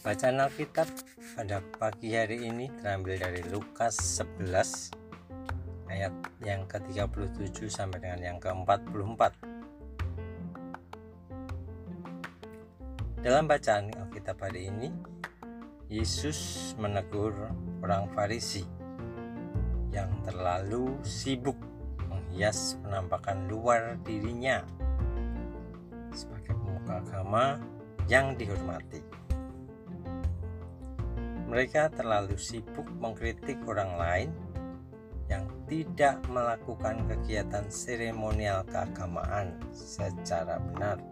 Bacaan Alkitab pada pagi hari ini terambil dari Lukas 11 ayat yang ke-37 sampai dengan yang ke-44. Dalam bacaan Alkitab hari ini, Yesus menegur orang Farisi yang terlalu sibuk menghias penampakan luar dirinya sebagai pemuka agama yang dihormati. Mereka terlalu sibuk mengkritik orang lain yang tidak melakukan kegiatan seremonial keagamaan secara benar.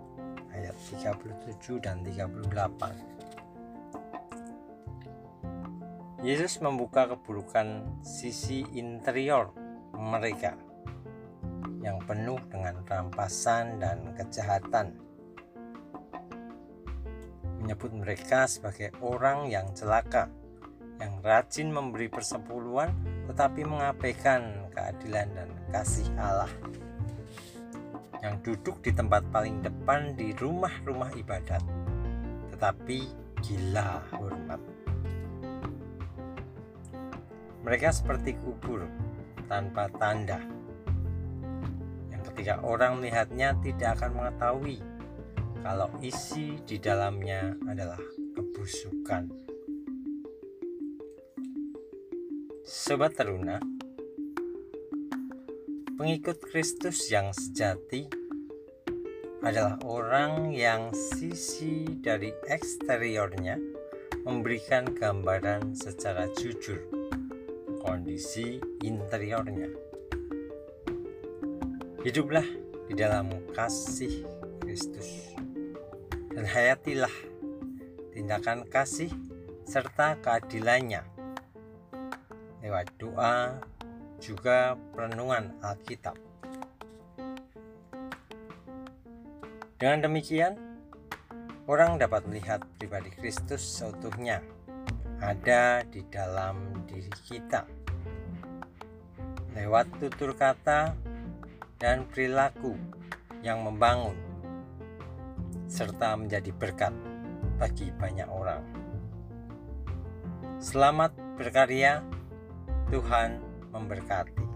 Ayat 37 dan 38. Yesus membuka keburukan sisi interior mereka yang penuh dengan rampasan dan kejahatan menyebut mereka sebagai orang yang celaka, yang rajin memberi persepuluhan tetapi mengabaikan keadilan dan kasih Allah. Yang duduk di tempat paling depan di rumah-rumah ibadat, tetapi gila hormat. Mereka seperti kubur tanpa tanda, yang ketika orang melihatnya tidak akan mengetahui kalau isi di dalamnya adalah kebusukan. Sobat Teruna, pengikut Kristus yang sejati adalah orang yang sisi dari eksteriornya memberikan gambaran secara jujur kondisi interiornya. Hiduplah di dalam kasih Kristus dan hayatilah tindakan kasih serta keadilannya lewat doa juga perenungan Alkitab. Dengan demikian, orang dapat melihat pribadi Kristus seutuhnya ada di dalam diri kita. Lewat tutur kata dan perilaku yang membangun serta menjadi berkat bagi banyak orang. Selamat berkarya, Tuhan memberkati.